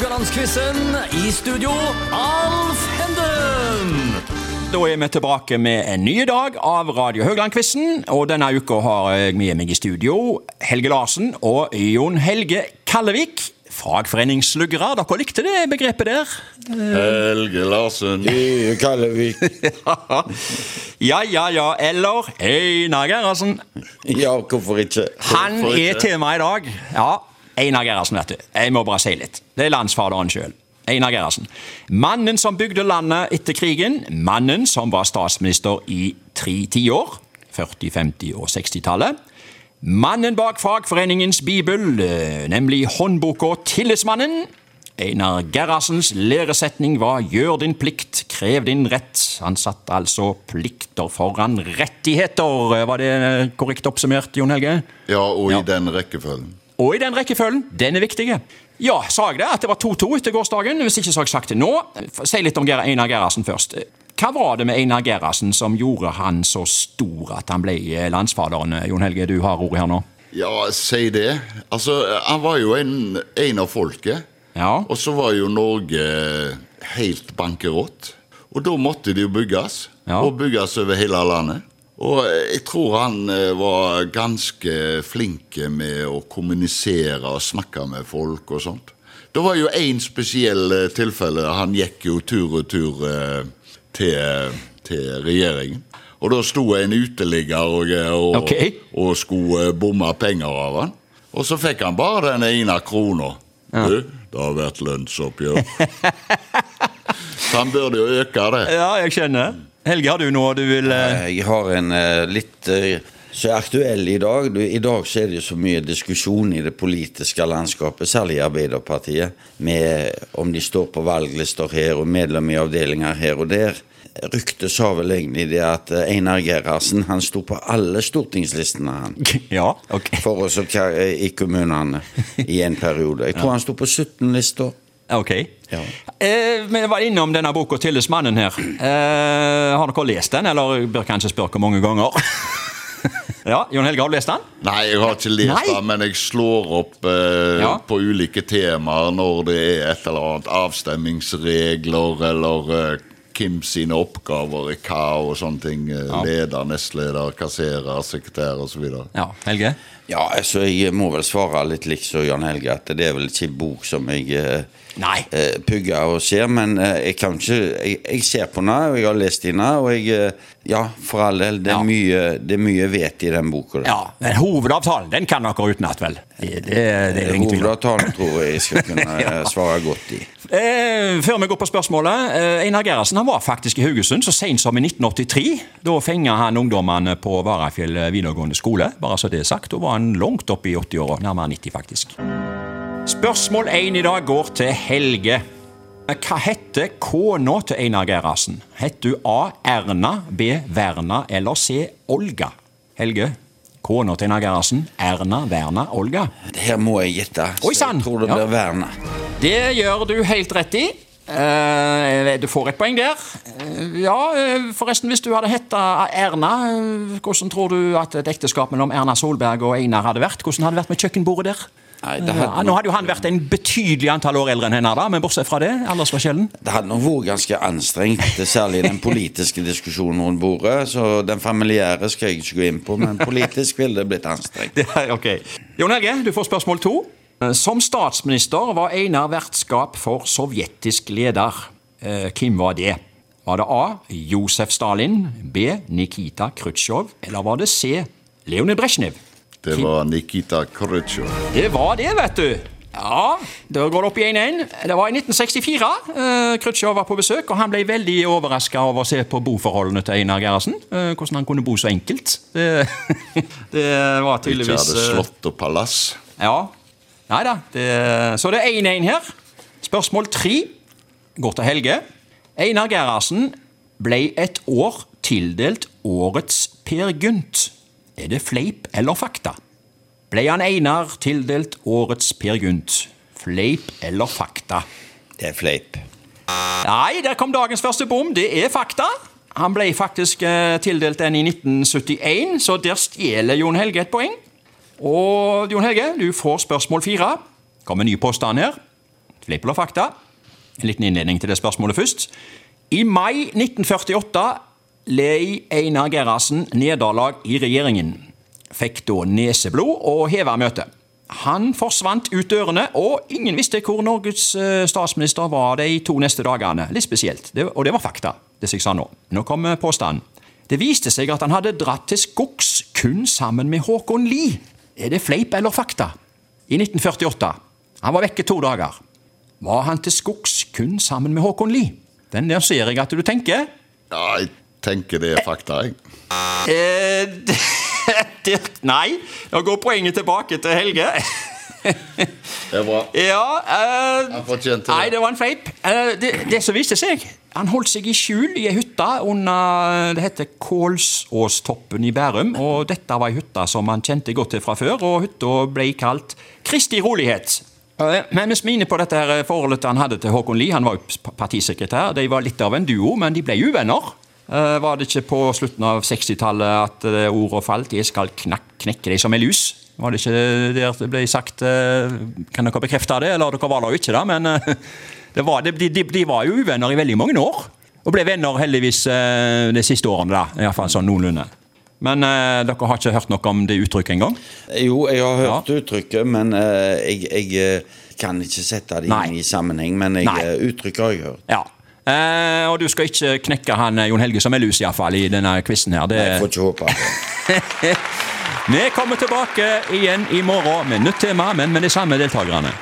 Haugalandsquizen. I studio, Alf Henden. Da er vi tilbake med en ny dag av Radio Haugland-quizen. Og denne uka har jeg med meg i studio Helge Larsen og Jon Helge Kallevik. Fagforeningssluggere. Dere likte det begrepet der? Helge Larsen. I Kallevik. Ja, ja, ja. Eller Einar Gerhardsen. Ja, hvorfor ikke? Han er ikke? tema i dag. Ja, Einar Gerhardsen, vet du. Jeg må bare si litt. Det er landsfaderen sjøl. Einar Gerhardsen. Mannen som bygde landet etter krigen. Mannen som var statsminister i tre tiår. 40-, 50- og 60-tallet. Mannen bak fagforeningens bibel, nemlig håndboka Tillitsmannen. Einar Gerhardsens læresetning var 'gjør din plikt, krev din rett'. Han satte altså plikter foran rettigheter. Var det korrekt oppsummert, Jon Helge? Ja, og Ja. i den rekkefølgen. Og i den rekkefølgen. Den er viktig. Ja, sa jeg det? At det var 2-2 etter gårsdagen? Hvis ikke så har jeg sagt det nå. Si litt om Einar Gerhardsen først. Hva var det med Einar Gerhardsen som gjorde han så stor at han ble landsfaderen? Jon Helge, du har ordet her nå. Ja, si det. Altså, han var jo en, en av folket. Ja. Og så var jo Norge helt bankerott. Og da måtte det jo bygges. Ja. Og bygges over hele landet. Og jeg tror han eh, var ganske flink med å kommunisere og snakke med folk og sånt. Det var jo én spesiell eh, tilfelle. Han gikk jo tur og tur eh, til, til regjeringen. Og da sto en uteligger og, og, okay. og skulle eh, bomme penger av han. Og så fikk han bare den ene krona. Du, det har vært lønnsoppgjør. så han burde jo øke det. ja, jeg skjønner. Helge, har du noe du vil eh, Jeg har en eh, litt eh, så er aktuell i dag. Du, I dag så er det så mye diskusjon i det politiske landskapet, særlig i Arbeiderpartiet, med om de står på valglister her og medlem i avdelinger her og der. Ryktet sa vel egentlig det at eh, Einar Gerhardsen han sto på alle stortingslistene han. Ja, ok. For oss i kommunene i en periode. Jeg tror han sto på 17 lister. Ok. Ja. Eh, vi var innom denne boka 'Tillitsmannen' her. Eh, har dere lest den, eller bør kanskje spørre hvor mange ganger? ja, Jon Helge, har du lest den? Nei, jeg har ikke lest Nei. den, men jeg slår opp eh, Ja. på ulike temaer når det er et eller annet avstemmingsregler, eller eh, hvem sine oppgaver er hva, og sånne ting. Ja. Leder, nestleder, kasserer, sekretær osv. Ja, Helge? Ja, altså jeg må vel svare litt likt som Jan Helge, at det er vel ikke en bok som jeg eh, Nei. eh, pugger og ser, men eh, jeg kan ikke jeg, jeg ser på den, og jeg har lest den, og jeg eh, Ja, for all del, det er, Ja. mye, det er mye vet i den boka. Ja, men hovedavtalen den kan dere utenat, vel? Det, det, det er ingen. Hovedavtalen tror jeg jeg skal kunne ja. svare godt i. Eh, før vi går på spørsmålet. Eh, Einar Gerhardsen han var faktisk i Haugesund så sent som i 1983. Da fenga han ungdommene på Varafjell videregående skole. Bare så det er sagt. Da var han langt opp i 80-åra. Nærmere 90, faktisk. Spørsmål 1 i dag går til Helge. Hva heter kona til Einar Gerhardsen? Heter hun A. Erna, B. Verna eller C. Olga? Helge, kona til Einar Gerhardsen. Erna, Verna, Olga? Det Her må jeg gjette. Oi, så sann! Jeg tror det Ja. Verna. Det gjør du helt rett i. Eh, du får et poeng der. Eh, ja, eh, forresten, hvis du hadde hetta Erna, hvordan tror du at et ekteskap mellom Erna Solberg og Einar hadde vært? Hvordan hadde det vært med kjøkkenbordet der? Nei, det hadde Ja, nå hadde jo han vært en betydelig antall år eldre enn henne, da, men bortsett fra det, aldersforskjellen. Det hadde nok vært ganske anstrengt, særlig den politiske diskusjonen rundt bordet. Så den familiære skal jeg ikke gå inn på, men politisk ville det blitt anstrengt. Det er ok. Jon Helge, du får spørsmål to. Som statsminister var Einar vertskap for sovjetisk leder. Eh, Hvem var det? Var det A. Josef Stalin, B. Nikita Khrusjtsjov, eller var det C. Leonid Brezjnev? Det var Nikita Khrusjtsjov. Det var det, vet du. Ja, da går det opp i 1-1. Det var i 1964. Uh, Khrusjtsjov var på besøk, og han ble veldig overraska over å se på boforholdene til Einar Gerhardsen. Eh, hvordan han kunne bo så enkelt. Det, det var Ikke hadde eh, slott og palass. ja. Nei da. Så det er 1-1 her. Spørsmål tre går til Helge. Einar Gerhardsen ble et år tildelt årets Per Gynt. Er det fleip eller fakta? Ble han Einar tildelt årets Per Gynt? Fleip eller fakta? Det er fleip. Nei, der kom dagens første bom. Det er fakta. Han ble faktisk eh, tildelt den i 1971, så der stjeler Jon Helge et poeng. Og Jon Helge, du får spørsmål fire. Kommer ny påstand her. Fleip eller fakta? En liten innledning til det spørsmålet først. I mai 1948 lei Einar Gerhardsen nederlag i regjeringen. Fikk da neseblod og heva møtet. Han forsvant ut dørene, og ingen visste hvor Norges eh, statsminister var de to neste dagene. Litt spesielt. Det, og det var fakta, det jeg sa nå. Nå kommer påstanden. Det viste seg at han hadde dratt til skogs kun sammen med Håkon Lie. Er det fleip eller fakta? I 1948. Han var vekke to dager. Var han til skogs kun sammen med Håkon Lie? Den der ser jeg at du tenker. Ja, jeg tenker det er fakta, jeg. Eh, nei, nå går poenget tilbake til Helge. Det er bra. Ja eh, Han fortjente det. Nei, det var en fleip. Eh, det, det som viste seg Han holdt seg i skjul i ei hytte under Det heter Kålsåstoppen i Bærum. og Dette var ei hytte som han kjente godt til fra før, og hytta ble kalt Kristi rolighet. Eh, Men vi er på dette her forholdet han hadde til Håkon Lie, han var jo partisekretær, de var litt av en duo, men de ble uvenner. Eh, Var det ikke på slutten av 60-tallet at det ordet falt? Jeg skal knekke deg som ei lus. Var det ikke der det ble sagt eh, Kan dere bekrefte det? Eller dere var der jo ikke, det, men eh, var, de, de, de var jo uvenner i veldig mange år. Og ble venner heldigvis eh, de siste årene, da. Iallfall sånn noenlunde. Men eh, dere har ikke hørt noe om det uttrykket engang? Jo, jeg har hørt uttrykket, men eh, jeg, jeg eh, kan ikke sette det inn i sammenheng. Men jeg, Nei. eh, uttrykket har jeg hørt. Ja. Eh, og du skal ikke knekke han Jon Helge som er lus, iallfall, i denne quizen her. Det, Jeg får ikke håpe. Vi kommer tilbake igjen i morgen med nytt tema, men med de samme deltakerne.